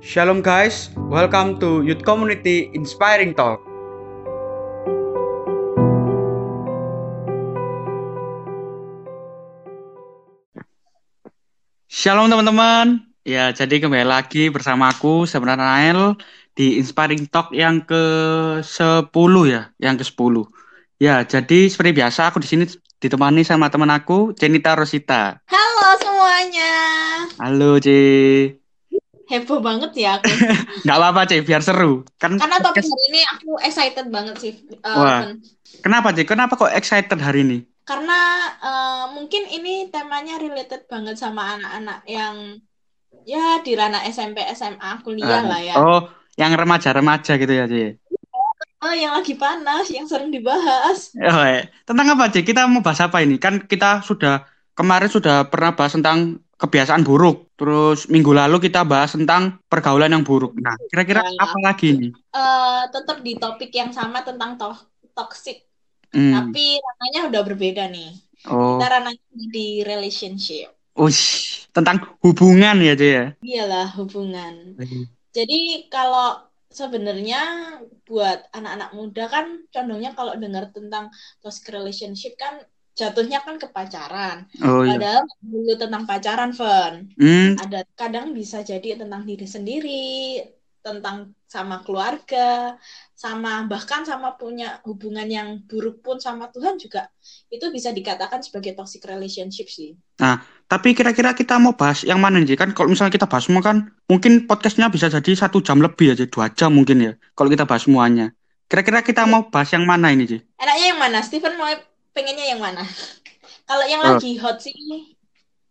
Shalom guys, welcome to Youth Community Inspiring Talk. Shalom teman-teman. Ya, jadi kembali lagi bersamaku sebenarnya Nael di Inspiring Talk yang ke-10 ya, yang ke-10. Ya, jadi seperti biasa aku di sini ditemani sama teman aku, Cenita Rosita. Halo semuanya. Halo, C. Heboh banget ya aku. Nggak apa-apa, C, biar seru. Kan Karena topik hari ini aku excited banget sih. uh, Wah. Kenapa, C? Kenapa kok excited hari ini? Karena uh, mungkin ini temanya related banget sama anak-anak yang ya di ranah SMP, SMA, kuliah lah ya. Oh, yang remaja-remaja gitu ya, C. Oh, yang lagi panas, yang sering dibahas. Oh, eh. Tentang apa, C? Kita mau bahas apa ini? Kan kita sudah kemarin sudah pernah bahas tentang kebiasaan buruk. Terus minggu lalu kita bahas tentang pergaulan yang buruk. Nah, kira-kira Ya. apa lagi nih? Uh, tetap di topik yang sama tentang to toxic, Hmm. tapi ranahnya udah berbeda nih. Oh, Kita ranahnya di relationship. ush. Tentang hubungan ya, C ya. Iyalah hubungan. Jadi kalau sebenarnya buat anak-anak muda kan condongnya kalau dengar tentang toxic relationship kan jatuhnya kan ke pacaran. Oh iya. Padahal dulu tentang pacaran, Fen. Hmm, Ada kadang bisa jadi tentang diri sendiri, tentang sama keluarga, sama bahkan sama punya hubungan yang buruk pun sama Tuhan juga itu bisa dikatakan sebagai toxic relationship sih. tapi kira-kira kita mau bahas yang mana nih? Kan kalau misalnya kita bahas semua kan mungkin podcastnya bisa jadi satu jam lebih aja, dua jam mungkin ya. Kalau kita bahas semuanya. Kira-kira kita mau bahas yang mana ini, Ci? Enaknya yang mana? Steven mau pengennya yang mana? Kalau yang Oh. lagi hot sih,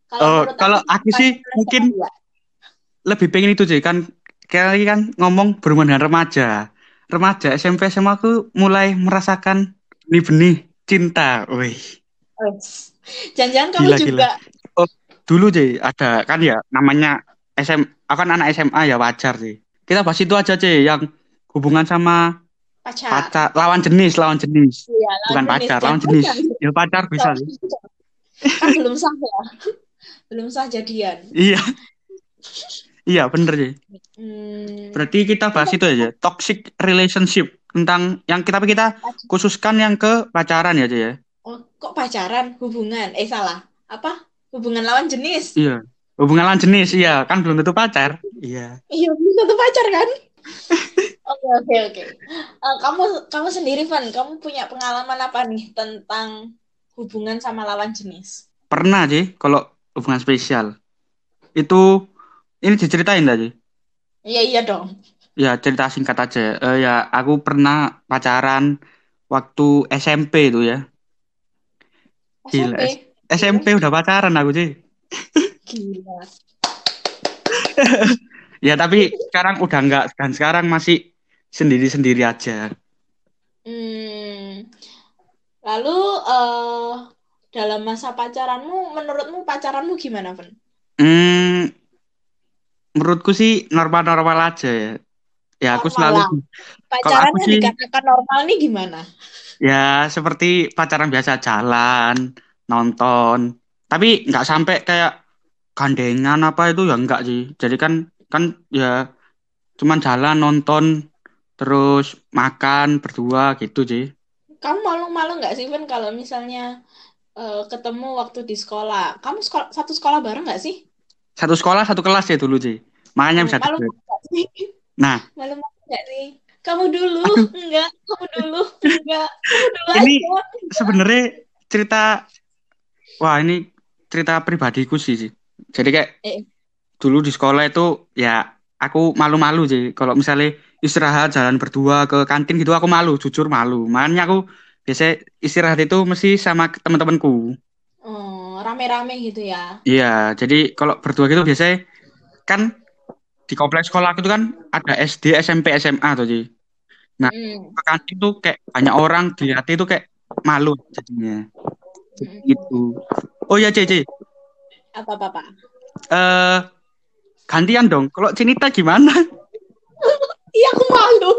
Oh, menurut kalau aku sih mungkin dia. lebih pengen itu sih kan kayak lagi kan ngomong berhubungan dengan remaja. Remaja SMP SMA aku mulai merasakan benih-benih cinta. Wih, Wes. Jangan-jangan kamu Gila, juga dulu sih ada kan ya namanya SM aku kan anak SMA ya wajar sih. Kita bahas itu aja sih yang hubungan sama pacar. pacar lawan jenis, lawan jenis. Iya, Bukan lawan pacar, jenis. lawan jenis. Ya pacar bisa sih. Kan belum sah ya. Belum sah jadian. Iya. Iya, bener sih. Hmm, Berarti kita bahas itu aja, toxic relationship tentang yang kita kita khususkan yang ke pacaran ya, Ci, ya. oh, kok pacaran? Hubungan? Eh salah. Apa? Hubungan lawan jenis. Iya. Hubungan lawan jenis, iya, kan belum tentu pacar. Iya. Iya, belum tentu pacar kan? Oke, oke, oke. Eh, kamu kamu sendiri, Van, kamu punya pengalaman apa nih tentang hubungan sama lawan jenis? Pernah sih kalau hubungan spesial. Itu ini diceritain tadi. Iya, iya dong. Ya, cerita singkat aja. Eh, ya, aku pernah pacaran waktu SMP itu ya. Gila, SMP. SMP udah pacaran aku sih. Gila. Ya, tapi sekarang udah enggak dan sekarang masih sendiri-sendiri aja. Hmm. Lalu eh dalam masa pacaranmu, menurutmu pacaranmu gimana, Van? Hmm, menurutku sih normal-normal aja ya. Ya aku Normal selalu lah. Pacaran aku yang sih- dikatakan normal nih gimana? ya seperti pacaran biasa jalan, nonton. Tapi nggak sampai kayak gandengan apa itu ya enggak sih. Jadi kan kan ya cuman jalan nonton terus makan berdua gitu sih. Kamu malu-malu nggak sih, Van, kalau misalnya eh, ketemu waktu di sekolah? Kamu sekolah, satu sekolah bareng nggak sih? Satu sekolah satu kelas ya dulu sih. Makanya bisa malu sih? Nah, Malu-malu nggak sih? Kamu dulu, enggak, kamu dulu, enggak, kamu dulu Ini sebenarnya cerita wah ini cerita pribadiku sih sih. Jadi kayak Eh. Dulu di sekolah itu ya aku malu-malu sih. Kalau misalnya istirahat jalan berdua ke kantin gitu aku malu jujur malu. Makanya aku biasa istirahat itu mesti sama teman-temanku. Oh, rame-rame gitu ya. iya jadi kalau berdua gitu biasanya kan di kompleks sekolah aku itu kan ada SD SMP SMA tuh sih. Hmm. ke kantin tuh kayak banyak orang dilihat itu kayak malu jadinya. Hmm. gitu. Oh ya Cece Apa-apa, eh gantian dong kalau Cinita gimana Iya, aku malu.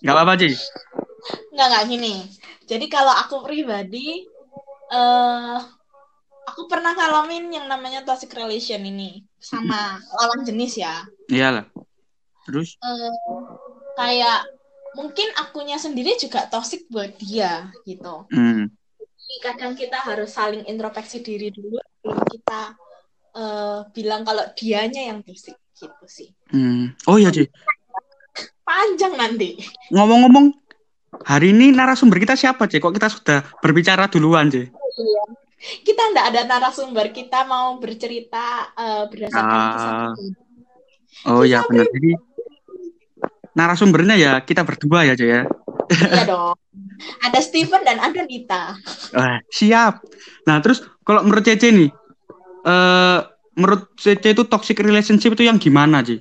nggak apa-apa Ci Nggak, nggak gini. Jadi kalau aku pribadi, eh aku pernah ngalamin yang namanya toxic relation ini sama lawan jenis ya. iyalah Terus? Uh, kayak mungkin akunya sendiri juga toxic buat dia gitu. Hmm. Jadi kadang kita harus saling introspeksi diri dulu sebelum kita uh, bilang kalau dianya yang toxic gitu sih. Hmm. Oh iya, Ci. Panjang nanti. Ngomong-ngomong, hari ini narasumber kita siapa, Ci? Kok kita sudah berbicara duluan, Ci? Oh, iya. Kita enggak ada narasumber, kita mau bercerita uh, berdasarkan uh, kisah. Oh iya benar. Jadi narasumbernya ya kita berdua ya, Ci ya. Iya dong. Ada Steven dan ada Nita. Wah, siap. Nah, terus kalau menurut Cece nih, uh, menurut Cece itu toxic relationship itu yang gimana, Ci?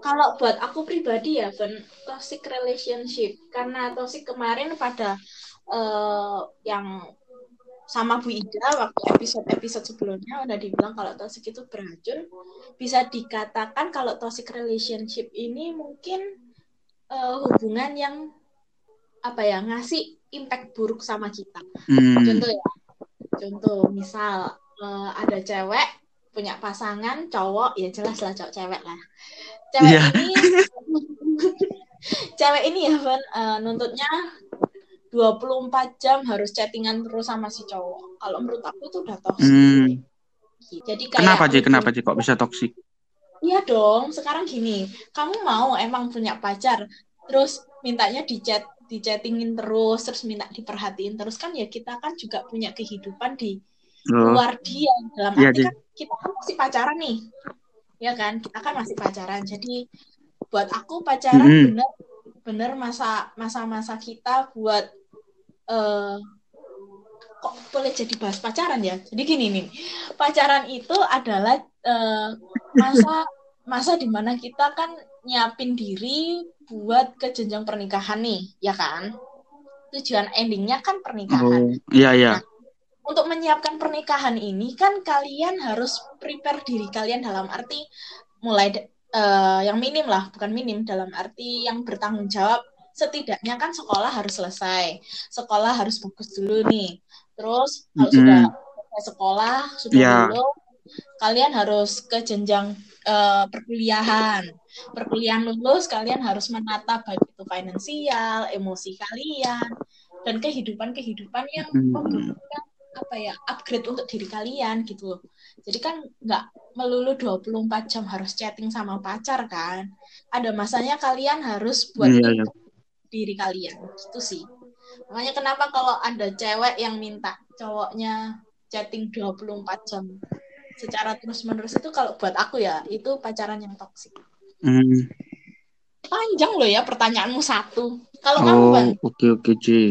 Kalau buat aku pribadi ya, Ben, toxic relationship. Karena toxic kemarin pada uh, yang sama Bu Ida waktu episode-episode sebelumnya udah dibilang kalau toxic itu beracun. Bisa dikatakan kalau toxic relationship ini mungkin uh, hubungan yang apa ya ngasih impact buruk sama kita. Hmm. Contoh ya, contoh misal uh, ada cewek punya pasangan cowok ya jelas lah cowok cewek lah. Cewek yeah. ini cewek ini ya Van uh, nuntutnya 24 jam harus chattingan terus sama si cowok. Kalau menurut aku itu udah toxic. Hmm. Jadi kayak Kenapa sih? Kenapa sih kok bisa toxic? Iya dong, sekarang gini, kamu mau emang punya pacar, terus mintanya di chat di chattingin terus terus minta diperhatiin terus kan ya kita kan juga punya kehidupan di. Luar dia dalam ya, arti kan kita kan masih pacaran nih ya kan kita kan masih pacaran jadi buat aku pacaran mm -hmm. bener bener masa masa masa kita buat uh, kok boleh jadi bahas pacaran ya jadi gini nih pacaran itu adalah uh, masa masa di mana kita kan nyiapin diri buat ke jenjang pernikahan nih, ya kan? Tujuan endingnya kan pernikahan. Oh, iya iya. Nah, untuk menyiapkan pernikahan ini kan kalian harus prepare diri kalian dalam arti mulai uh, yang minim lah, bukan minim dalam arti yang bertanggung jawab. Setidaknya kan sekolah harus selesai, sekolah harus bagus dulu nih. Terus kalau mm -hmm. sudah sekolah sudah yeah. dulu, kalian harus ke jenjang uh, perkuliahan perkuliahan lulus kalian harus menata baik itu finansial, emosi kalian dan kehidupan-kehidupan yang membutuhkan apa ya upgrade untuk diri kalian gitu loh. Jadi kan nggak melulu 24 jam harus chatting sama pacar kan. Ada masanya kalian harus buat yeah. diri kalian gitu sih. Makanya kenapa kalau ada cewek yang minta cowoknya chatting 24 jam secara terus-menerus itu kalau buat aku ya itu pacaran yang toksik. Hmm. Panjang loh ya pertanyaanmu satu. Kalau oh, kamu Oke okay, oke okay,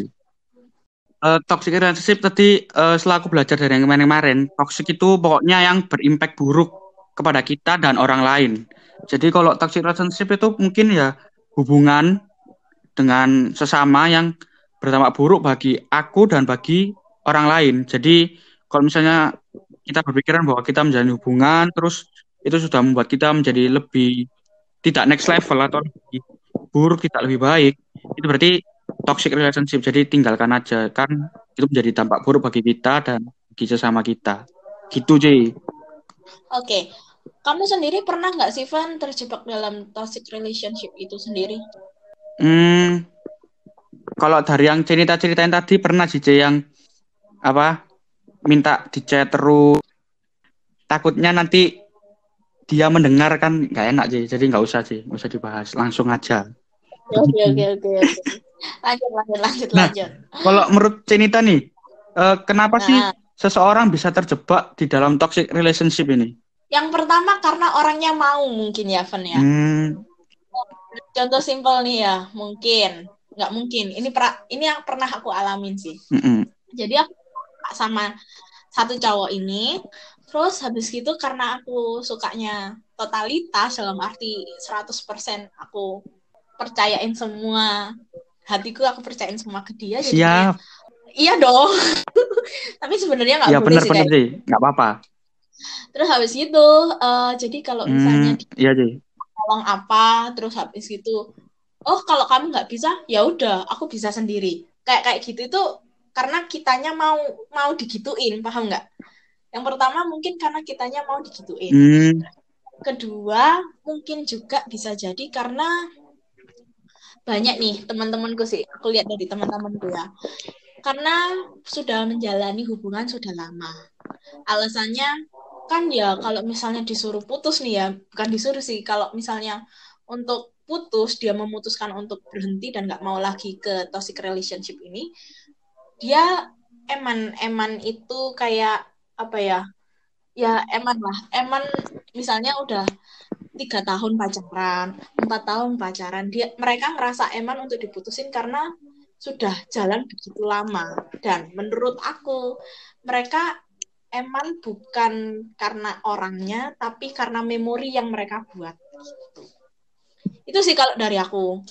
Uh, eh, toxic relationship tadi uh, setelah aku belajar dari yang kemarin-kemarin, toxic itu pokoknya yang berimpact buruk kepada kita dan orang lain. Jadi kalau toxic relationship itu mungkin ya hubungan dengan sesama yang berdampak buruk bagi aku dan bagi orang lain. Jadi kalau misalnya kita berpikiran bahwa kita menjalin hubungan terus itu sudah membuat kita menjadi lebih tidak next level atau lebih buruk tidak lebih baik itu berarti toxic relationship. Jadi tinggalkan aja kan itu menjadi dampak buruk bagi kita dan bagi sesama kita. Gitu Jay oke. Kamu sendiri pernah nggak sih Van terjebak dalam toxic relationship itu sendiri? Hmm. Kalau dari yang cerita ceritain tadi pernah sih Jay yang apa minta di chat terus. Takutnya nanti dia mendengar kan nggak enak sih jadi nggak usah sih nggak usah dibahas. Langsung aja. Oke oke oke lanjut lanjut lanjut nah, lanjut kalau menurut Cenita nih uh, kenapa nah. sih seseorang bisa terjebak di dalam toxic relationship ini yang pertama karena orangnya mau mungkin ya Fen ya hmm. contoh simpel nih ya mungkin nggak mungkin ini pra, ini yang pernah aku alamin sih mm -mm. jadi aku sama satu cowok ini Terus habis gitu karena aku sukanya totalitas dalam arti 100% aku percayain semua hatiku aku percayain semua ke dia Siap. Jadi iya dong. Tapi sebenarnya nggak ya, boleh bener, sih bener nggak apa-apa. Terus habis itu uh, jadi kalau hmm, misalnya hmm, iya sih. tolong apa, terus habis gitu, oh kalau kamu nggak bisa, ya udah, aku bisa sendiri. Kayak kayak gitu itu karena kitanya mau mau digituin, paham nggak? Yang pertama mungkin karena kitanya mau digituin. Hmm. kedua mungkin juga bisa jadi karena banyak nih teman-temanku sih. Aku lihat dari teman-temanku ya. Karena sudah menjalani hubungan sudah lama. Alasannya kan ya kalau misalnya disuruh putus nih ya bukan disuruh sih. Kalau misalnya untuk putus dia memutuskan untuk berhenti dan nggak mau lagi ke toxic relationship ini dia eman eman itu kayak apa ya? Ya eman lah. Eman misalnya udah tiga tahun pacaran empat tahun pacaran dia mereka ngerasa eman untuk diputusin karena sudah jalan begitu lama. Dan menurut aku mereka eman bukan karena orangnya tapi karena memori yang mereka buat. Itu sih kalau dari aku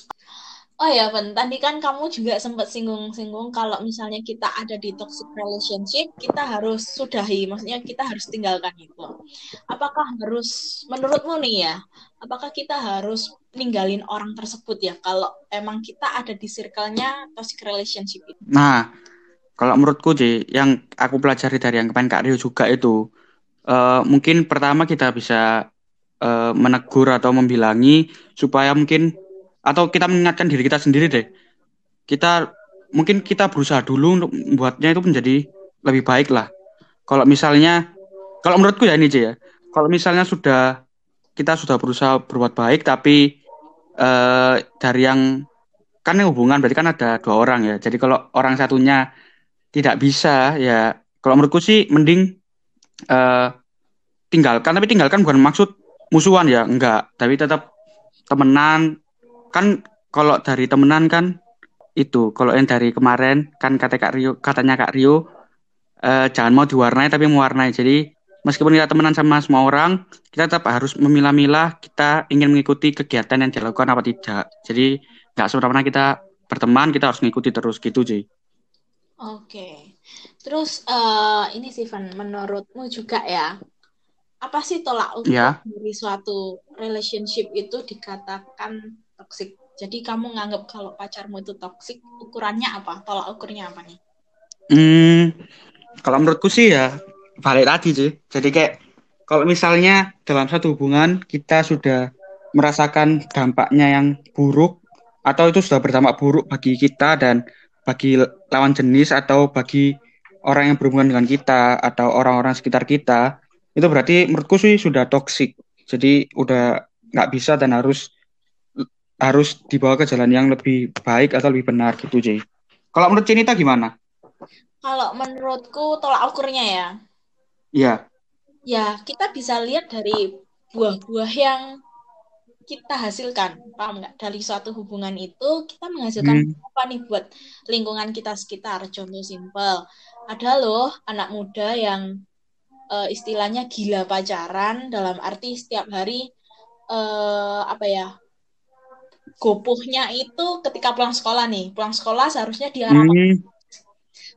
Oh ya, Ben, tadi kan kamu juga sempat singgung-singgung kalau misalnya kita ada di toxic relationship, kita harus sudahi, maksudnya kita harus tinggalkan itu. Apakah harus, menurutmu nih ya, apakah kita harus ninggalin orang tersebut ya, kalau emang kita ada di circle-nya toxic relationship itu? Nah, kalau menurutku sih, yang aku pelajari dari yang kemarin Kak Rio juga itu, uh, mungkin pertama kita bisa uh, menegur atau membilangi supaya mungkin atau kita mengingatkan diri kita sendiri deh. Kita mungkin kita berusaha dulu untuk membuatnya itu menjadi lebih baik lah. Kalau misalnya, kalau menurutku ya ini aja ya. Kalau misalnya sudah kita sudah berusaha berbuat baik, tapi eh, dari yang kan hubungan berarti kan ada dua orang ya. Jadi kalau orang satunya tidak bisa ya, kalau menurutku sih mending eh, tinggalkan. Tapi tinggalkan bukan maksud musuhan ya, enggak. Tapi tetap temenan kan kalau dari temenan kan itu kalau yang dari kemarin kan kata Kak Rio katanya Kak Rio eh, jangan mau diwarnai tapi mewarnai. Jadi meskipun kita temenan sama semua orang kita tetap harus memilah-milah kita ingin mengikuti kegiatan yang dilakukan apa tidak. Jadi nggak semena kita berteman kita harus mengikuti terus gitu sih oke. Terus uh, ini sih Van menurutmu juga ya apa sih tolak ukur ya. dari suatu relationship itu dikatakan toksik. Jadi kamu nganggap kalau pacarmu itu toksik, ukurannya apa? Tolak ukurnya apa nih? Hmm, kalau menurutku sih ya balik tadi sih. Jadi kayak kalau misalnya dalam satu hubungan kita sudah merasakan dampaknya yang buruk atau itu sudah berdampak buruk bagi kita dan bagi lawan jenis atau bagi orang yang berhubungan dengan kita atau orang-orang sekitar kita itu berarti menurutku sih sudah toksik jadi udah nggak bisa dan harus harus dibawa ke jalan yang lebih baik atau lebih benar gitu Jay. Kalau menurut Cinita gimana? Kalau menurutku tolak ukurnya ya. Iya. Ya, kita bisa lihat dari buah-buah yang kita hasilkan, paham nggak? Dari suatu hubungan itu kita menghasilkan hmm. apa nih buat lingkungan kita sekitar. Contoh simpel, ada loh anak muda yang uh, istilahnya gila pacaran dalam arti setiap hari uh, apa ya gopohnya itu ketika pulang sekolah nih. Pulang sekolah seharusnya dia rapat hmm.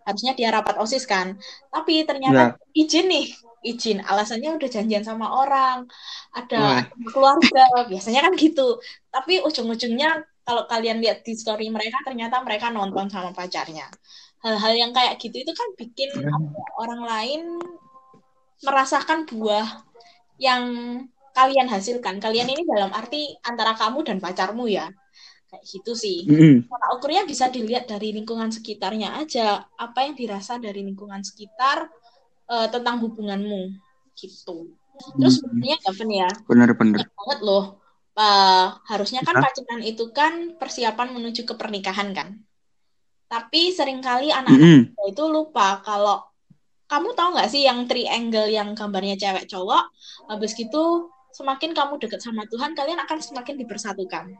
harusnya dia rapat osis kan. Tapi ternyata yeah. izin nih. Izin. Alasannya udah janjian sama orang. Ada keluarga. Biasanya kan gitu. Tapi ujung-ujungnya kalau kalian lihat di story mereka ternyata mereka nonton sama pacarnya. Hal-hal yang kayak gitu itu kan bikin hmm. orang lain merasakan buah yang kalian hasilkan. Kalian ini dalam arti antara kamu dan pacarmu ya. Kayak gitu sih. Mm -hmm. ukurnya bisa dilihat dari lingkungan sekitarnya aja. Apa yang dirasa dari lingkungan sekitar uh, tentang hubunganmu. Gitu. Terus sebenarnya mm -hmm. ya. Benar-benar. banget loh. Uh, harusnya kan pacaran itu kan persiapan menuju ke pernikahan kan. Tapi sering kali anak-anak mm -hmm. itu lupa kalau kamu tahu nggak sih yang triangle yang gambarnya cewek cowok habis gitu semakin kamu dekat sama Tuhan, kalian akan semakin dipersatukan.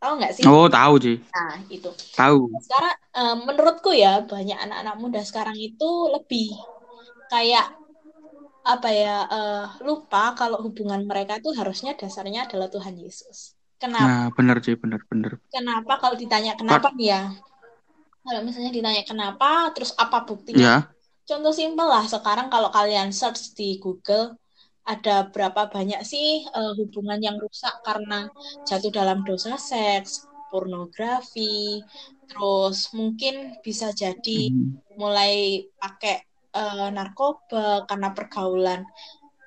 Tahu nggak sih? Oh, tahu sih. Nah, itu. Tahu. Sekarang um, menurutku ya, banyak anak-anak muda sekarang itu lebih kayak apa ya uh, lupa kalau hubungan mereka itu harusnya dasarnya adalah Tuhan Yesus. Kenapa? Nah, benar sih, benar, benar. Kenapa kalau ditanya kenapa nih ya? Kalau misalnya ditanya kenapa, terus apa buktinya? Ya. Contoh simpel lah, sekarang kalau kalian search di Google, ada berapa banyak sih uh, hubungan yang rusak karena jatuh dalam dosa seks, pornografi, terus mungkin bisa jadi hmm. mulai pakai uh, narkoba karena pergaulan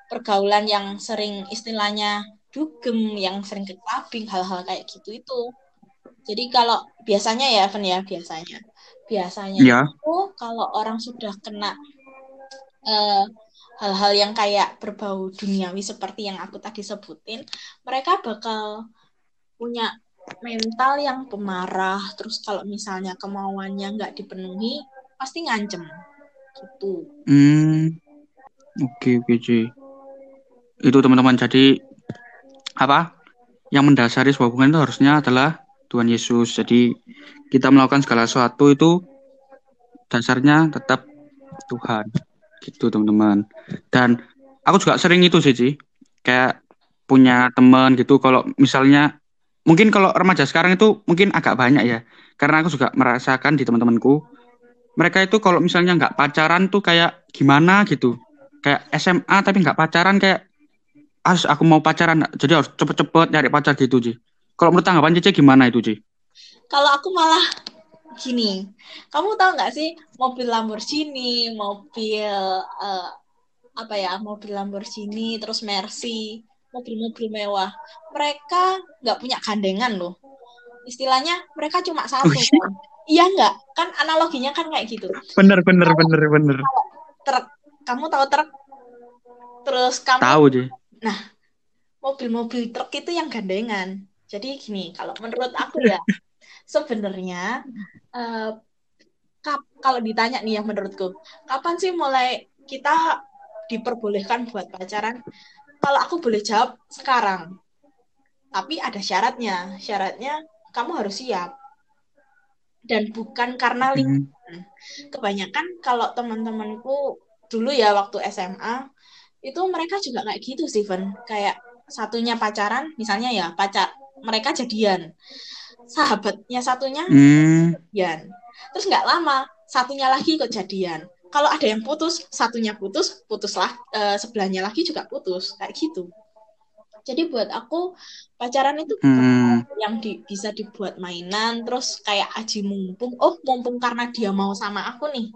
pergaulan yang sering istilahnya dugem, yang sering ke clubbing, hal-hal kayak gitu itu. Jadi kalau biasanya ya, Fen ya, biasanya. Biasanya Ya. itu kalau orang sudah kena eh, hal-hal yang kayak berbau duniawi seperti yang aku tadi sebutin, mereka bakal punya mental yang pemarah. Terus kalau misalnya kemauannya nggak dipenuhi, pasti ngancem. Gitu. Hmm. Oke, oke, Ci. Itu teman-teman. Jadi apa? Yang mendasari sebuah hubungan itu harusnya adalah Tuhan Yesus. Jadi kita melakukan segala sesuatu itu dasarnya tetap Tuhan. Gitu, teman-teman. Dan aku juga sering itu sih, Ci. Kayak punya teman gitu kalau misalnya mungkin kalau remaja sekarang itu mungkin agak banyak ya. Karena aku juga merasakan di teman-temanku mereka itu kalau misalnya nggak pacaran tuh kayak gimana gitu kayak SMA tapi nggak pacaran kayak harus aku mau pacaran jadi harus cepet-cepet nyari pacar gitu Ji kalau menurut tanggapan Cici gimana itu Ji Kalau aku malah gini, kamu tahu nggak sih mobil Lamborghini, mobil eh, apa ya, mobil Lamborghini, terus Mercy, mobil-mobil mewah, mereka nggak punya gandengan loh. Istilahnya mereka cuma satu Oh, iya? kan. Iya nggak? Kan analoginya kan kayak gitu. bener bener bener bener Truk, kamu tahu truk? Terus kamu tahu Ji mobil-mobil truk itu yang gandengan. Jadi gini, kalau menurut aku ya, sebenarnya kap- kalau ditanya nih yang menurutku, kapan sih mulai kita diperbolehkan buat pacaran? Kalau aku boleh jawab sekarang. Tapi ada syaratnya. Syaratnya kamu harus siap. Dan bukan karena lingkungan. Hmm. Kebanyakan kalau teman-temanku dulu ya waktu SMA, itu mereka juga kayak gitu sih, Ven. Kayak satunya pacaran, misalnya ya pacar mereka jadian. Sahabatnya satunya Hmm. jadian. Terus nggak lama, satunya lagi ikut jadian. Kalau ada yang putus, satunya putus, putuslah eh, sebelahnya lagi juga putus, kayak gitu. Jadi buat aku pacaran itu Hmm. yang di- bisa dibuat mainan, terus kayak aji mumpung. Oh, mumpung karena dia mau sama aku nih.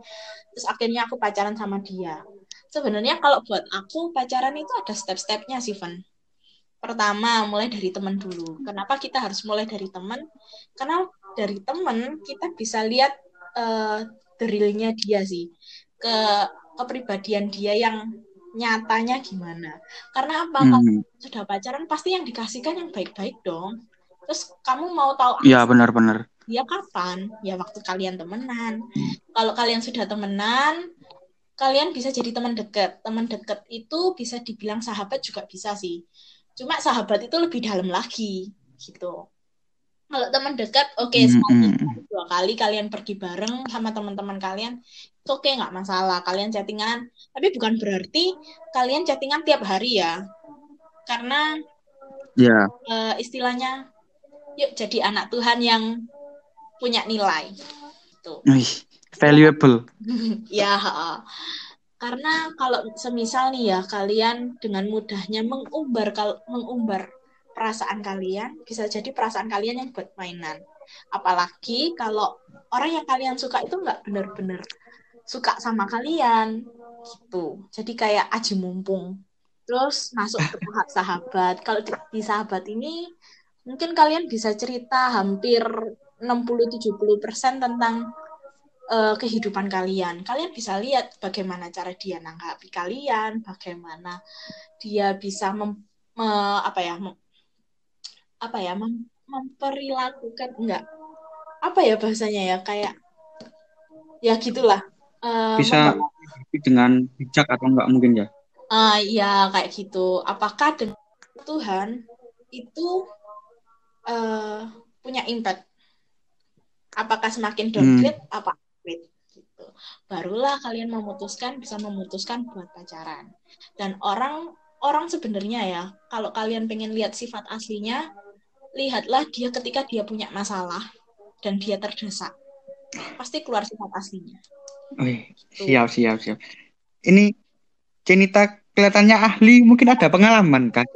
Terus akhirnya aku pacaran sama dia. Sebenarnya kalau buat aku pacaran itu ada step-stepnya sih, Van. Pertama, mulai dari teman dulu. Kenapa kita harus mulai dari teman? Karena dari teman kita bisa lihat eh the real-nya dia sih. Ke kepribadian dia yang nyatanya gimana. Karena apa? Kalau Hmm. sudah pacaran pasti yang dikasihkan yang baik-baik dong. Terus kamu mau tahu Iya benar-benar. dia kapan? Ya waktu kalian temenan. Kalau kalian sudah temenan, kalian bisa jadi teman dekat. Teman dekat itu bisa dibilang sahabat juga bisa sih. Cuma sahabat itu lebih dalam lagi gitu. Kalau teman dekat, oke Hmm, sekali hmm. dua kali kalian pergi bareng sama teman-teman kalian, itu oke nggak masalah. Kalian chattingan, tapi bukan berarti kalian chattingan tiap hari ya. Karena Ya. eh, istilahnya, yuk jadi anak Tuhan yang punya nilai. Tuh. Wih, valuable. Ya. Karena kalau semisal nih ya kalian dengan mudahnya mengumbar mengumbar perasaan kalian, bisa jadi perasaan kalian yang buat mainan. Apalagi kalau orang yang kalian suka itu nggak benar-benar suka sama kalian, gitu. Jadi kayak aji mumpung. Terus masuk ke tahap sahabat. Kalau di, di sahabat ini mungkin kalian bisa cerita hampir 60-70% tentang eh, kehidupan kalian. Kalian bisa lihat bagaimana cara dia nanggapi kalian, bagaimana dia bisa mem, me- apa ya, mem- apa ya, mem- memperilakukan enggak apa ya bahasanya ya kayak ya gitulah Eh, Bisa dengan bijak atau enggak mungkin ya? Ah, iya kayak gitu. Apakah dengan Tuhan itu eh, punya impact? Apakah semakin downgrade? Apa Gitu. Barulah kalian memutuskan bisa memutuskan buat pacaran. Dan orang orang sebenarnya ya, kalau kalian pengen lihat sifat aslinya, lihatlah dia ketika dia punya masalah dan dia terdesak. Pasti keluar sifat aslinya. Wih, siap, siap, siap. Ini Cenita kelihatannya ahli, mungkin ada pengalaman kan?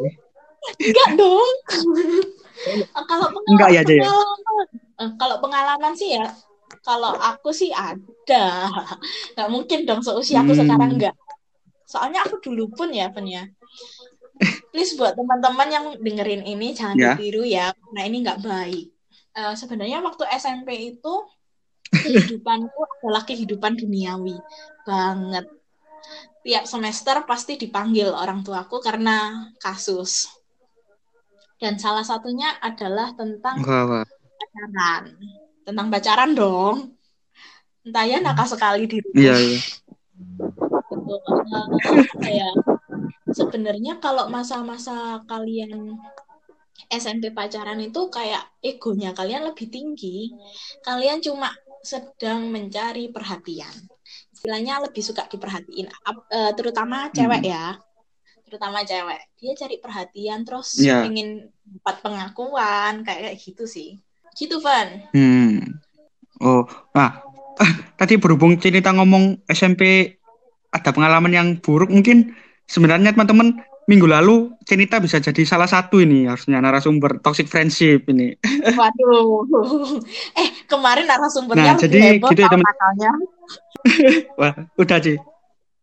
Enggak dong. kalau pengalaman, Enggak ya, pengalaman, eh, kalau pengalaman sih ya, kalau aku sih ada. Nggak mungkin dong seusia aku Hmm. sekarang enggak. Soalnya aku dulu pun ya, Pen ya. please buat teman-teman yang dengerin ini jangan Ya. ditiru ya, karena ini nggak baik. Eh, sebenarnya waktu SMP itu kehidupanku adalah kehidupan duniawi banget. Tiap semester pasti dipanggil orang tuaku karena kasus. Dan salah satunya adalah tentang pacaran. Tentang pacaran dong. Entah ya nakal sekali diriku. Iya, iya. Gitu. Eh, ya, sebenarnya kalau masa-masa kalian SMP pacaran itu kayak egonya kalian lebih tinggi. Kalian cuma sedang mencari perhatian. Istilahnya lebih suka diperhatiin, eh, terutama cewek ya. Terutama cewek. Dia cari perhatian terus Iya. pengen dapat pengakuan kayak kayak gitu sih. Gitu, Van. Hmm. Oh, nah, tadi berhubung cerita ngomong SMP ada pengalaman yang buruk, mungkin sebenarnya teman-teman minggu lalu Cenita bisa jadi salah satu ini harusnya narasumber toxic friendship ini. Waduh. Eh, kemarin narasumbernya Nah, jadi gitu ya, teman. Wah, udah sih.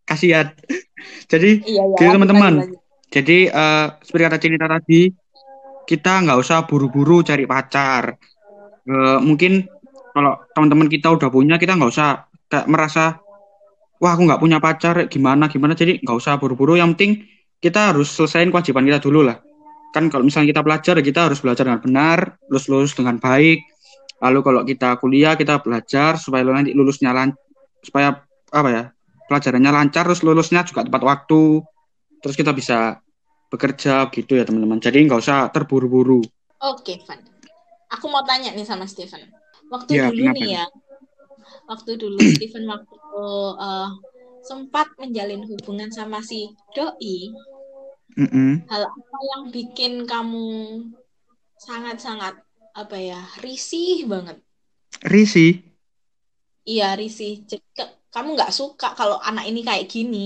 Kasihan. Jadi Iya, iya. Gitu, teman-teman. Jadi eh, seperti kata Cinta tadi, kita nggak usah buru-buru cari pacar. Eh, mungkin kalau teman-teman kita udah punya, kita nggak usah kayak merasa, wah aku nggak punya pacar, gimana gimana. Jadi nggak usah buru-buru. Yang penting kita harus selesaiin kewajiban kita dulu lah. Kan kalau misalnya kita pelajar, ya kita harus belajar dengan benar, lulus-lulus dengan baik. Lalu kalau kita kuliah, kita belajar supaya nanti lulusnya lan supaya apa ya pelajarannya lancar, terus lulusnya juga tepat waktu terus kita bisa bekerja gitu ya teman-teman. Jadi nggak usah terburu-buru. Oke, Van. Aku mau tanya nih sama Steven. Waktu Ya, dulu nih ya, waktu dulu Steven waktu eh, sempat menjalin hubungan sama si doi, Mm-mm. hal apa yang bikin kamu sangat-sangat apa ya risih banget? Risi, Iya risih. Kamu nggak suka kalau anak ini kayak gini.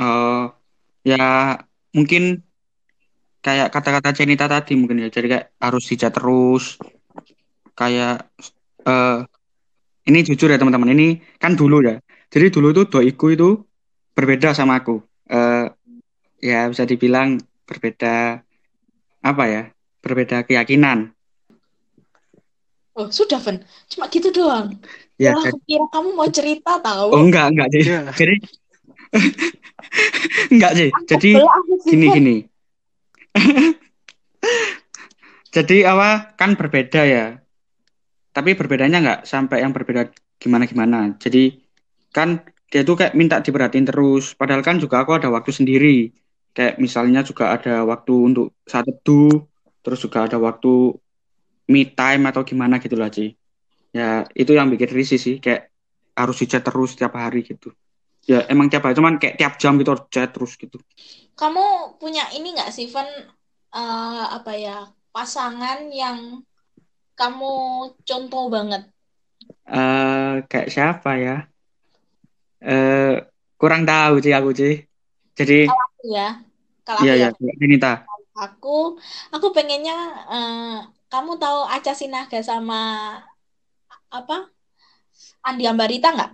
eh ya mungkin kayak kata-kata Cenita tadi mungkin ya. Jadi kayak harus hijat terus. Kayak eh ini jujur ya teman-teman. Ini kan dulu ya. Jadi dulu tuh doiku itu berbeda sama aku. Eh ya bisa dibilang berbeda apa ya? Berbeda keyakinan. Oh sudah Van, cuma gitu doang. Ya, Wah, jadi- aku kira kamu mau cerita tahu. oh enggak enggak sih. Iya. Jadi enggak sih. Jadi gini gini. Jadi apa kan berbeda ya. Tapi berbedanya nggak sampai yang berbeda gimana-gimana. Jadi kan dia tuh kayak minta diperhatiin terus. Padahal kan juga aku ada waktu sendiri. Kayak misalnya juga ada waktu untuk saat teduh, terus juga ada waktu me time atau gimana gitu lah, Ci. Ya, itu yang bikin risih sih, kayak harus di chat terus tiap hari gitu. Ya, emang tiap hari, cuman kayak tiap jam gitu harus chat terus gitu. Kamu punya ini nggak sih, Van? Eh, apa ya pasangan yang kamu contoh banget? eh kayak siapa ya? Eh kurang tahu sih aku sih. Jadi Ya, kalau iya aku ya, ya, aku aku pengennya eh, kamu tahu Aca Sinaga sama apa Andi Ambarita nggak?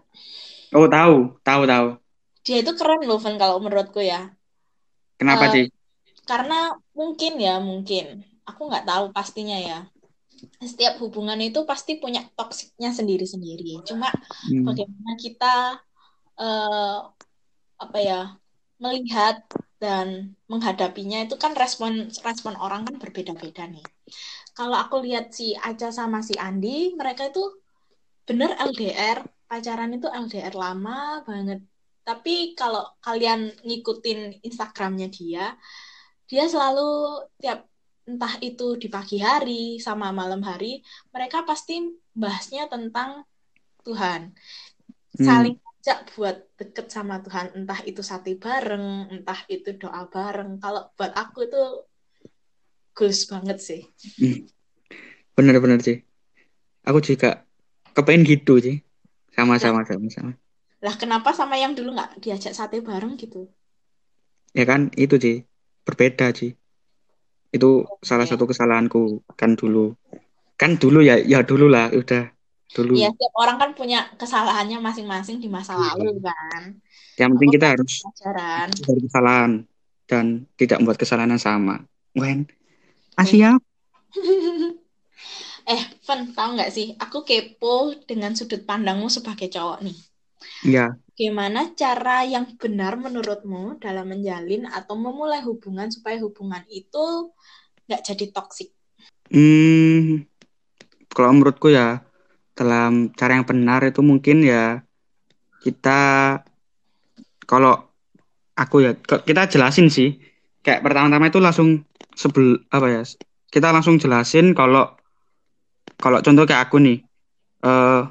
Oh tahu, tahu tahu. Dia itu keren loh, Van, kalau menurutku ya. Kenapa Eh, sih? Karena mungkin ya, mungkin. Aku nggak tahu pastinya ya. Setiap hubungan itu pasti punya toksiknya sendiri-sendiri. Cuma Hmm. bagaimana kita eh, apa ya melihat dan menghadapinya itu kan respon respon orang kan berbeda-beda nih. Kalau aku lihat si Aca sama si Andi, mereka itu bener LDR, pacaran itu LDR lama banget. Tapi kalau kalian ngikutin Instagramnya dia, dia selalu tiap entah itu di pagi hari sama malam hari, mereka pasti bahasnya tentang Tuhan. Hmm. Saling ajak buat deket sama Tuhan, entah itu sate bareng, entah itu doa bareng. Kalau buat aku itu goals banget sih. Bener-bener sih. Aku juga kepengen gitu sih. Sama-sama sama-sama. Lah kenapa sama yang dulu nggak diajak sate bareng gitu? Ya kan itu sih berbeda sih. Itu salah Oke. satu kesalahanku kan dulu. Kan dulu ya, ya dulu lah, udah dulu. Ya, setiap orang kan punya kesalahannya masing-masing di masa Iya. lalu kan. Yang penting Aku kita harus pelajaran. dari kesalahan. dan tidak membuat kesalahan yang sama. Wen, siap. eh, Fen, tahu nggak sih? Aku kepo dengan sudut pandangmu sebagai cowok nih. Iya. Gimana cara yang benar menurutmu dalam menjalin atau memulai hubungan supaya hubungan itu nggak jadi toksik? Hmm, kalau menurutku ya dalam cara yang benar itu mungkin ya kita kalau aku ya kita jelasin sih kayak pertama-tama itu langsung sebel apa ya kita langsung jelasin kalau kalau contoh kayak aku nih uh,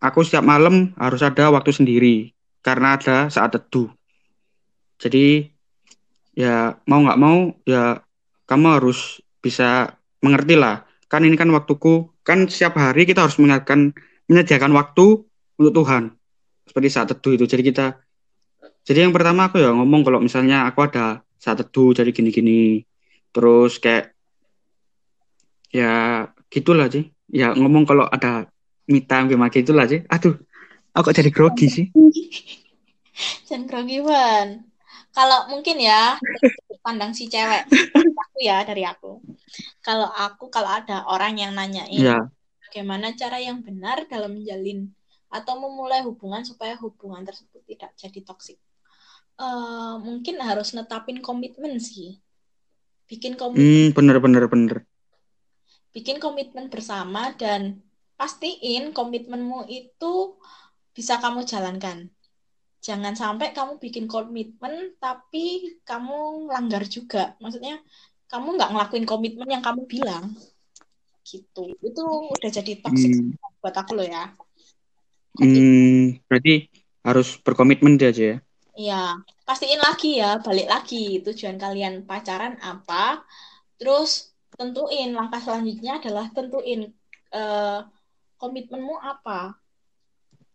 aku setiap malam harus ada waktu sendiri karena ada saat teduh. Jadi ya mau nggak mau ya kamu harus bisa mengerti lah. Kan ini kan waktuku kan setiap hari kita harus mengingatkan menyediakan waktu untuk Tuhan. Seperti saat teduh itu. Jadi kita jadi yang pertama aku ya ngomong kalau misalnya aku ada saat teduh jadi gini-gini. Terus kayak ya gitulah sih ya ngomong kalau ada mita gimana gitulah sih aduh aku jadi grogi sih? Jangan grogi Van kalau mungkin ya pandang si cewek aku ya dari aku. Kalau aku kalau ada orang yang nanyain ya. bagaimana cara yang benar dalam menjalin atau memulai hubungan supaya hubungan tersebut tidak jadi toksik. Uh, mungkin harus netapin komitmen sih. Bikin komitmen. Hmm, bener bener bener bikin komitmen bersama dan pastiin komitmenmu itu bisa kamu jalankan. Jangan sampai kamu bikin komitmen tapi kamu langgar juga. Maksudnya kamu nggak ngelakuin komitmen yang kamu bilang. Gitu. Itu udah jadi toxic hmm. buat aku loh ya. Hmm, berarti harus berkomitmen dia aja ya? Iya. Pastiin lagi ya balik lagi tujuan kalian pacaran apa. Terus tentuin. Langkah selanjutnya adalah tentuin uh, komitmenmu apa.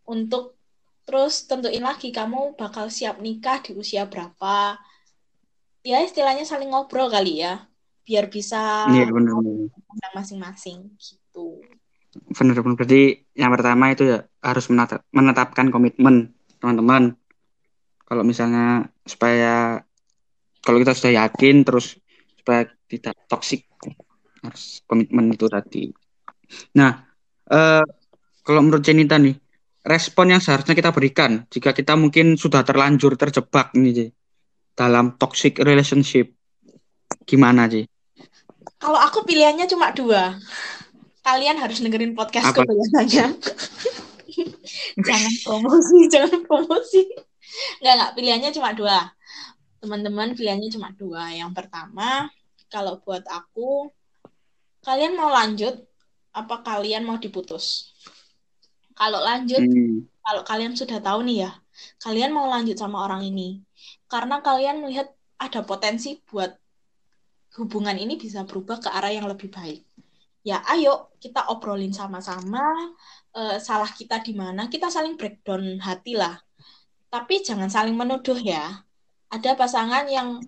Untuk terus tentuin lagi kamu bakal siap nikah di usia berapa. Ya istilahnya saling ngobrol kali ya. Biar bisa iya benar masing-masing gitu. Benar benar. Berarti yang pertama itu ya harus menetap, menetapkan komitmen teman-teman. Kalau misalnya supaya kalau kita sudah yakin terus supaya tidak toksik harus komitmen itu tadi nah eh, kalau menurut Cenita nih respon yang seharusnya kita berikan jika kita mungkin sudah terlanjur terjebak nih dalam toxic relationship gimana sih? Kalau aku pilihannya cuma dua. Kalian harus dengerin podcastku biasanya. jangan promosi, jangan promosi. Enggak, enggak. Pilihannya cuma dua. Teman-teman pilihannya cuma dua. Yang pertama, kalau buat aku, kalian mau lanjut, apa kalian mau diputus? Kalau lanjut, hmm. kalau kalian sudah tahu nih ya, kalian mau lanjut sama orang ini, karena kalian melihat ada potensi buat hubungan ini bisa berubah ke arah yang lebih baik. Ya, ayo kita obrolin sama-sama uh, salah kita di mana, kita saling breakdown hati lah. Tapi jangan saling menuduh ya. Ada pasangan yang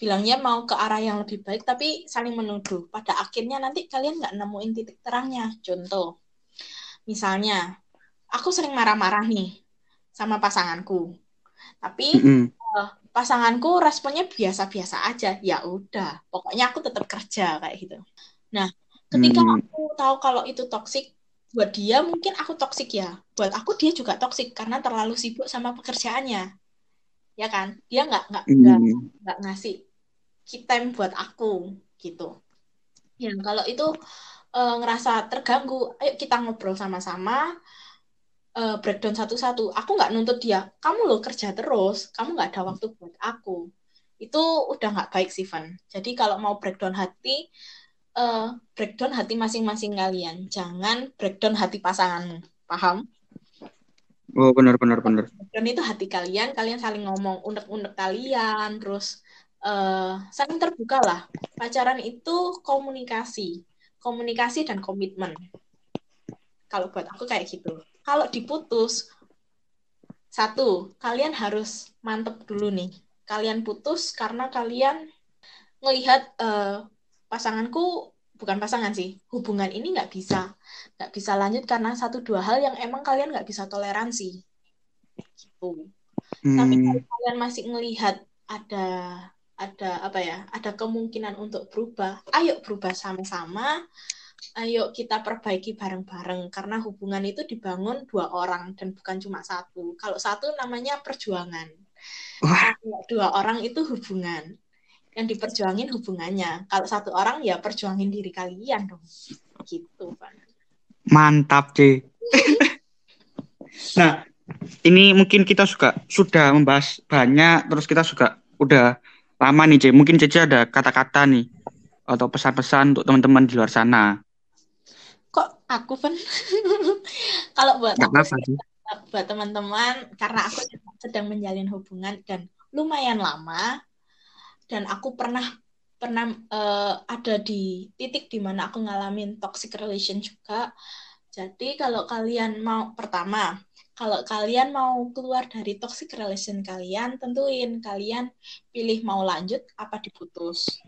bilangnya mau ke arah yang lebih baik, tapi saling menuduh. Pada akhirnya nanti kalian nggak nemuin titik terangnya. Contoh, misalnya, aku sering marah-marah nih sama pasanganku. Tapi mm -hmm. uh, pasanganku responnya biasa-biasa aja ya udah pokoknya aku tetap kerja kayak gitu nah ketika hmm. aku tahu kalau itu toksik buat dia mungkin aku toksik ya buat aku dia juga toksik karena terlalu sibuk sama pekerjaannya ya kan dia nggak nggak nggak ngasih time buat aku gitu ya kalau itu e, ngerasa terganggu ayo kita ngobrol sama-sama uh, breakdown satu-satu. Aku nggak nuntut dia, kamu loh kerja terus, kamu nggak ada waktu buat aku. Itu udah nggak baik sih, Van. Jadi kalau mau breakdown hati, uh, breakdown hati masing-masing kalian. Jangan breakdown hati pasanganmu. Paham? Oh, benar, benar, benar. Dan itu hati kalian, kalian saling ngomong unek-unek kalian, terus uh, saling terbuka lah. Pacaran itu komunikasi. Komunikasi dan komitmen. Kalau buat aku kayak gitu kalau diputus satu kalian harus mantep dulu nih kalian putus karena kalian melihat uh, pasanganku bukan pasangan sih hubungan ini nggak bisa nggak bisa lanjut karena satu dua hal yang emang kalian nggak bisa toleransi gitu hmm. tapi kalau kalian masih melihat ada ada apa ya ada kemungkinan untuk berubah. Ayo berubah sama-sama. Ayo kita perbaiki bareng-bareng. Karena hubungan itu dibangun dua orang dan bukan cuma satu. Kalau satu namanya perjuangan. Wah. Kalau dua orang itu hubungan. Yang diperjuangin hubungannya. Kalau satu orang ya perjuangin diri kalian dong. Gitu Pak Mantap, C. nah, ini mungkin kita juga sudah membahas banyak, terus kita juga udah lama nih, C. Mungkin Cece ada kata-kata nih atau pesan-pesan untuk teman-teman di luar sana. kok aku kan kalau buat aku buat teman-teman karena aku sedang menjalin hubungan dan lumayan lama dan aku pernah pernah eh, ada di titik di mana aku ngalamin toxic relation juga. Jadi kalau kalian mau pertama, kalau kalian mau keluar dari toxic relation kalian, tentuin kalian pilih mau lanjut apa diputus.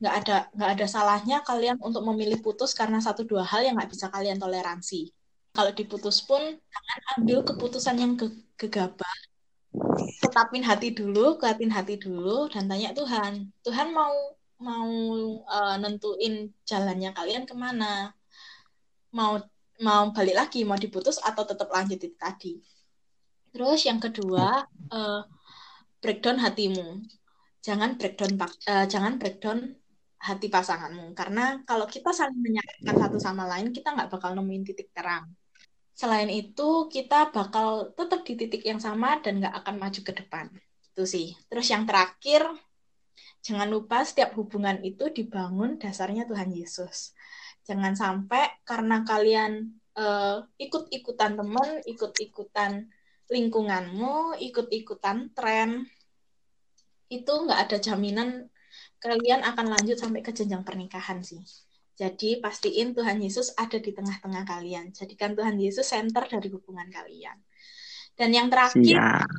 Nggak ada nggak ada salahnya kalian untuk memilih putus karena satu dua hal yang nggak bisa kalian toleransi. Kalau diputus pun jangan ambil keputusan yang ge- gegabah tetapin hati dulu, kuatin hati dulu, dan tanya Tuhan. Tuhan mau mau uh, nentuin jalannya kalian ke mana? Mau mau balik lagi, mau diputus atau tetap lanjut itu tadi. Terus yang kedua, uh, breakdown hatimu. Jangan breakdown uh, jangan breakdown hati pasanganmu. Karena kalau kita saling menyakitkan satu sama lain kita nggak bakal nemuin titik terang. Selain itu kita bakal tetap di titik yang sama dan nggak akan maju ke depan. Itu sih. Terus yang terakhir jangan lupa setiap hubungan itu dibangun dasarnya Tuhan Yesus jangan sampai karena kalian uh, ikut-ikutan temen ikut-ikutan lingkunganmu ikut-ikutan tren itu nggak ada jaminan kalian akan lanjut sampai ke jenjang pernikahan sih jadi pastiin Tuhan Yesus ada di tengah-tengah kalian. Jadikan Tuhan Yesus center dari hubungan kalian. Dan yang terakhir, Siap.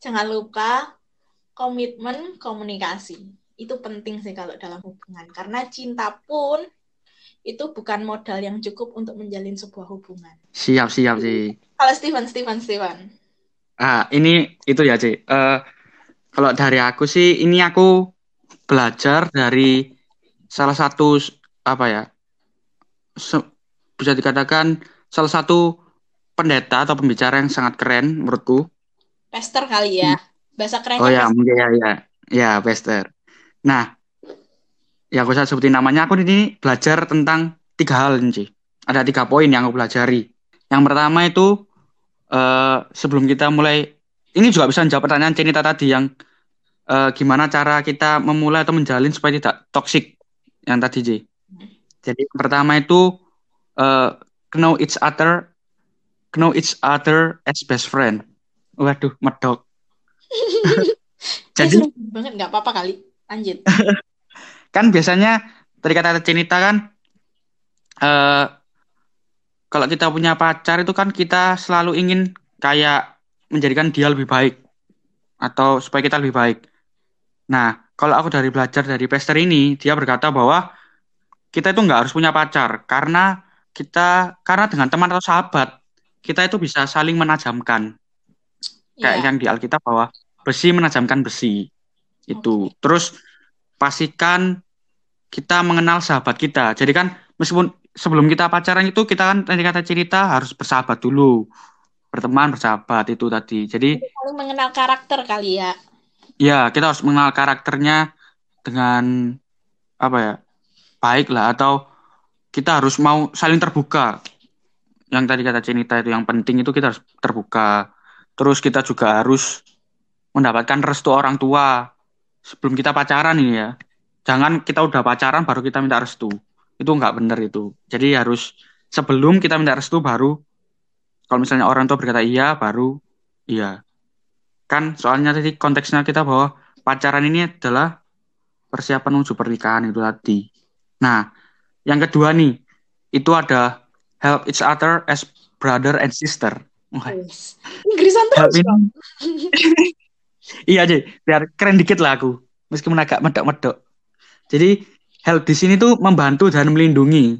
jangan lupa komitmen komunikasi. Itu penting sih kalau dalam hubungan. Karena cinta pun itu bukan modal yang cukup untuk menjalin sebuah hubungan. Siap, siap sih. Kalau Steven, Steven, Steven. Ah, ini itu ya, C. Uh, kalau dari aku sih, ini aku belajar dari salah satu apa ya bisa dikatakan salah satu pendeta atau pembicara yang sangat keren menurutku. Pester kali ya, bahasa keren. Oh ya, mungkin ya, ya, ya, pester. Nah, ya aku saya sebutin namanya. Aku ini belajar tentang tiga hal ini. Ada tiga poin yang aku pelajari. Yang pertama itu uh, sebelum kita mulai, ini juga bisa menjawab pertanyaan Cenita tadi yang uh, gimana cara kita memulai atau menjalin supaya tidak toksik yang tadi Ji. Jadi pertama itu uh, know each other, know each other as best friend. Waduh, medok. Jadi banget nggak apa-apa kali. Lanjut. kan biasanya tadi kata Cinita kan, uh, kalau kita punya pacar itu kan kita selalu ingin kayak menjadikan dia lebih baik atau supaya kita lebih baik. Nah, kalau aku dari belajar dari Pester ini, dia berkata bahwa kita itu nggak harus punya pacar karena kita karena dengan teman atau sahabat kita itu bisa saling menajamkan kayak yeah. yang di Alkitab bahwa besi menajamkan besi itu okay. terus pastikan kita mengenal sahabat kita. Jadi kan meskipun sebelum kita pacaran itu kita kan tadi kata cerita harus bersahabat dulu. Berteman bersahabat itu tadi. Jadi saling mengenal karakter kali ya. Ya kita harus mengenal karakternya dengan apa ya baik lah. Atau kita harus mau saling terbuka. Yang tadi kata Cinita itu yang penting itu kita harus terbuka. Terus kita juga harus mendapatkan restu orang tua sebelum kita pacaran ini ya. Jangan kita udah pacaran baru kita minta restu. Itu nggak benar itu. Jadi harus sebelum kita minta restu baru kalau misalnya orang tua berkata iya baru iya. Kan soalnya tadi konteksnya kita bahwa pacaran ini adalah persiapan menuju pernikahan itu tadi. Nah, yang kedua nih, itu ada help each other as brother and sister. Inggrisan terus ini... iya aja, biar keren dikit lah aku, meskipun agak medok-medok. Jadi help di sini tuh membantu dan melindungi,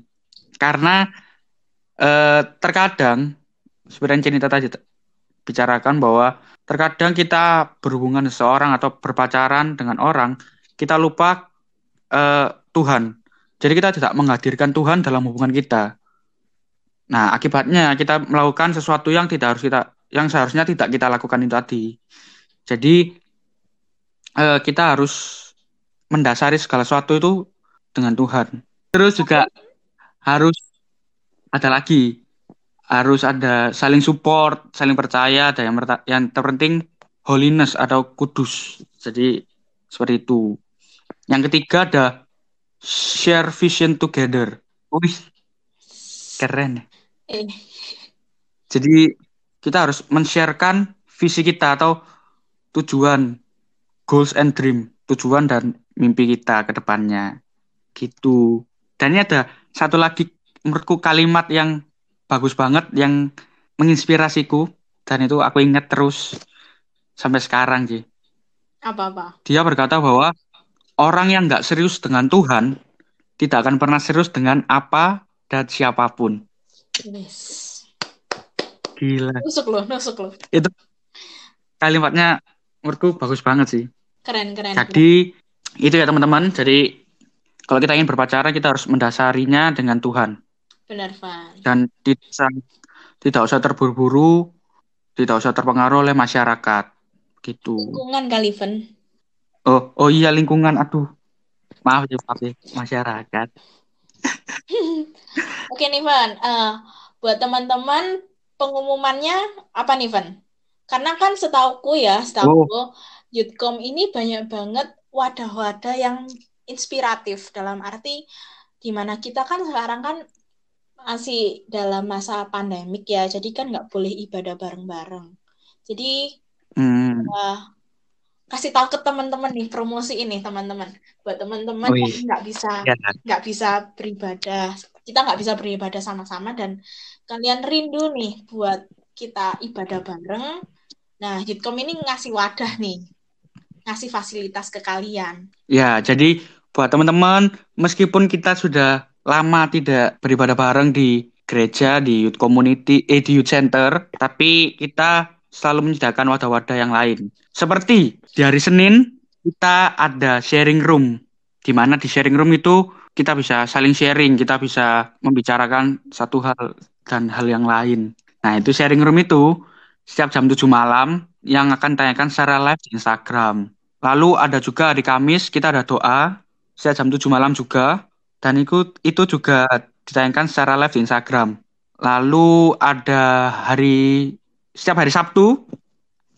karena eh, terkadang sebenarnya cerita tadi bicarakan bahwa terkadang kita berhubungan seseorang atau berpacaran dengan orang, kita lupa eh, Tuhan. Jadi kita tidak menghadirkan Tuhan dalam hubungan kita. Nah, akibatnya kita melakukan sesuatu yang tidak harus kita yang seharusnya tidak kita lakukan itu tadi. Jadi eh, kita harus mendasari segala sesuatu itu dengan Tuhan. Terus juga harus ada lagi harus ada saling support, saling percaya, ada yang yang terpenting holiness atau kudus. Jadi seperti itu. Yang ketiga ada share vision together. Wih, keren. ya. Eh, Jadi kita harus men-sharekan visi kita atau tujuan, goals and dream, tujuan dan mimpi kita ke depannya. Gitu. Dan ini ada satu lagi menurutku kalimat yang bagus banget yang menginspirasiku dan itu aku ingat terus sampai sekarang sih. apa-apa? Dia berkata bahwa orang yang nggak serius dengan Tuhan tidak akan pernah serius dengan apa dan siapa pun. Yes. Gila. Nusuk loh, nusuk loh. Itu kalimatnya menurutku bagus banget sih. Keren, keren. keren. Jadi itu ya teman-teman. Jadi kalau kita ingin berpacaran kita harus mendasarinya dengan Tuhan Benar, Van. dan tidak usah, tidak usah terburu-buru, tidak usah terpengaruh oleh masyarakat gitu. Lingkungan kali, Van. Oh, oh iya lingkungan. Aduh. Maaf ya, maaf ya, masyarakat. Oke nih, Van. Eh, buat teman-teman, pengumumannya apa nih, Van? Karena kan setauku ya, setauku, Youthcom ini banyak banget wadah-wadah yang inspiratif dalam arti gimana kita kan sekarang kan masih dalam masa pandemik ya, jadi kan nggak boleh ibadah bareng-bareng. Jadi Hmm. Wah, kasih tahu ke teman-teman nih promosi ini teman-teman buat teman-teman Oh, yang iya. nggak bisa Ya. nggak bisa beribadah kita nggak bisa beribadah sama-sama dan kalian rindu nih buat kita ibadah bareng nah Youthcom ini ngasih wadah nih ngasih fasilitas ke kalian Ya, jadi buat teman-teman, meskipun kita sudah lama tidak beribadah bareng di gereja, di youth community, eh di youth center, tapi kita selalu menyediakan wadah-wadah yang lain. Seperti di hari Senin, kita ada sharing room, di mana di sharing room itu kita bisa saling sharing, kita bisa membicarakan satu hal dan hal yang lain. Nah, itu sharing room itu setiap jam 7 malam yang akan tanyakan secara live di Instagram. Lalu ada juga hari Kamis kita ada doa setiap jam 7 malam juga dan itu itu juga ditayangkan secara live di Instagram. Lalu ada hari setiap hari Sabtu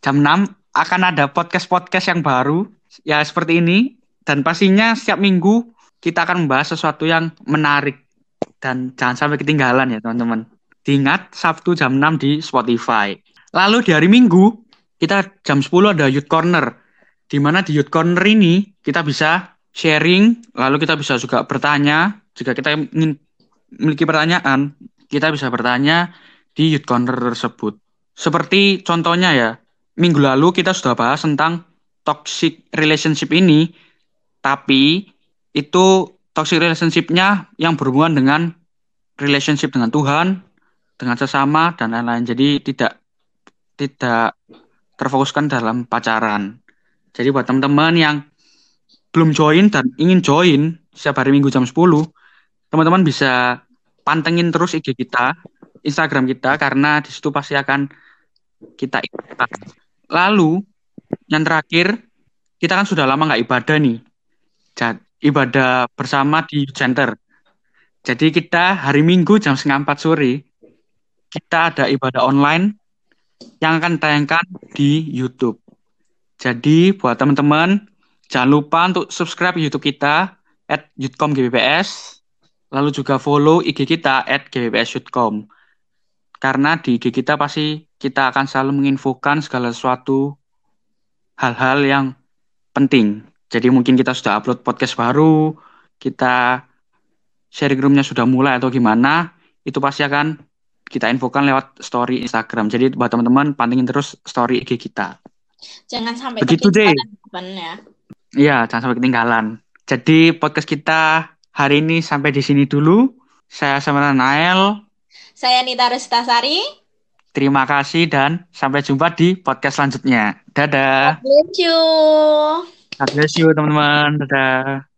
jam 6 akan ada podcast-podcast yang baru ya seperti ini dan pastinya setiap minggu kita akan membahas sesuatu yang menarik dan jangan sampai ketinggalan ya teman-teman. Diingat Sabtu jam 6 di Spotify. Lalu di hari Minggu kita jam 10 ada Youth Corner di mana di Youth Corner ini kita bisa sharing, lalu kita bisa juga bertanya. Jika kita ingin memiliki pertanyaan, kita bisa bertanya di Youth Corner tersebut. Seperti contohnya ya, minggu lalu kita sudah bahas tentang toxic relationship ini, tapi itu toxic relationship-nya yang berhubungan dengan relationship dengan Tuhan, dengan sesama dan lain-lain. Jadi tidak tidak terfokuskan dalam pacaran. Jadi buat teman-teman yang belum join dan ingin join setiap hari Minggu jam 10, teman-teman bisa pantengin terus IG kita, Instagram kita karena di situ pasti akan kita ikutan. Lalu yang terakhir, kita kan sudah lama nggak ibadah nih. Ibadah bersama di center. Jadi kita hari Minggu jam setengah empat sore, kita ada ibadah online yang akan tayangkan di YouTube. Jadi buat teman-teman jangan lupa untuk subscribe YouTube kita at GBPS, lalu juga follow IG kita at GBPS. Karena di IG kita pasti kita akan selalu menginfokan segala sesuatu hal-hal yang penting. Jadi mungkin kita sudah upload podcast baru, kita sharing roomnya sudah mulai atau gimana, itu pasti akan kita infokan lewat story Instagram. Jadi buat teman-teman pantengin terus story IG kita. jangan sampai Begitu deh. ya Iya, jangan sampai ketinggalan. Jadi podcast kita hari ini sampai di sini dulu. Saya Samara Nael. saya Nita Restasari Terima kasih dan sampai jumpa di podcast selanjutnya. Dadah. God bless you. God bless you teman-teman. Dadah.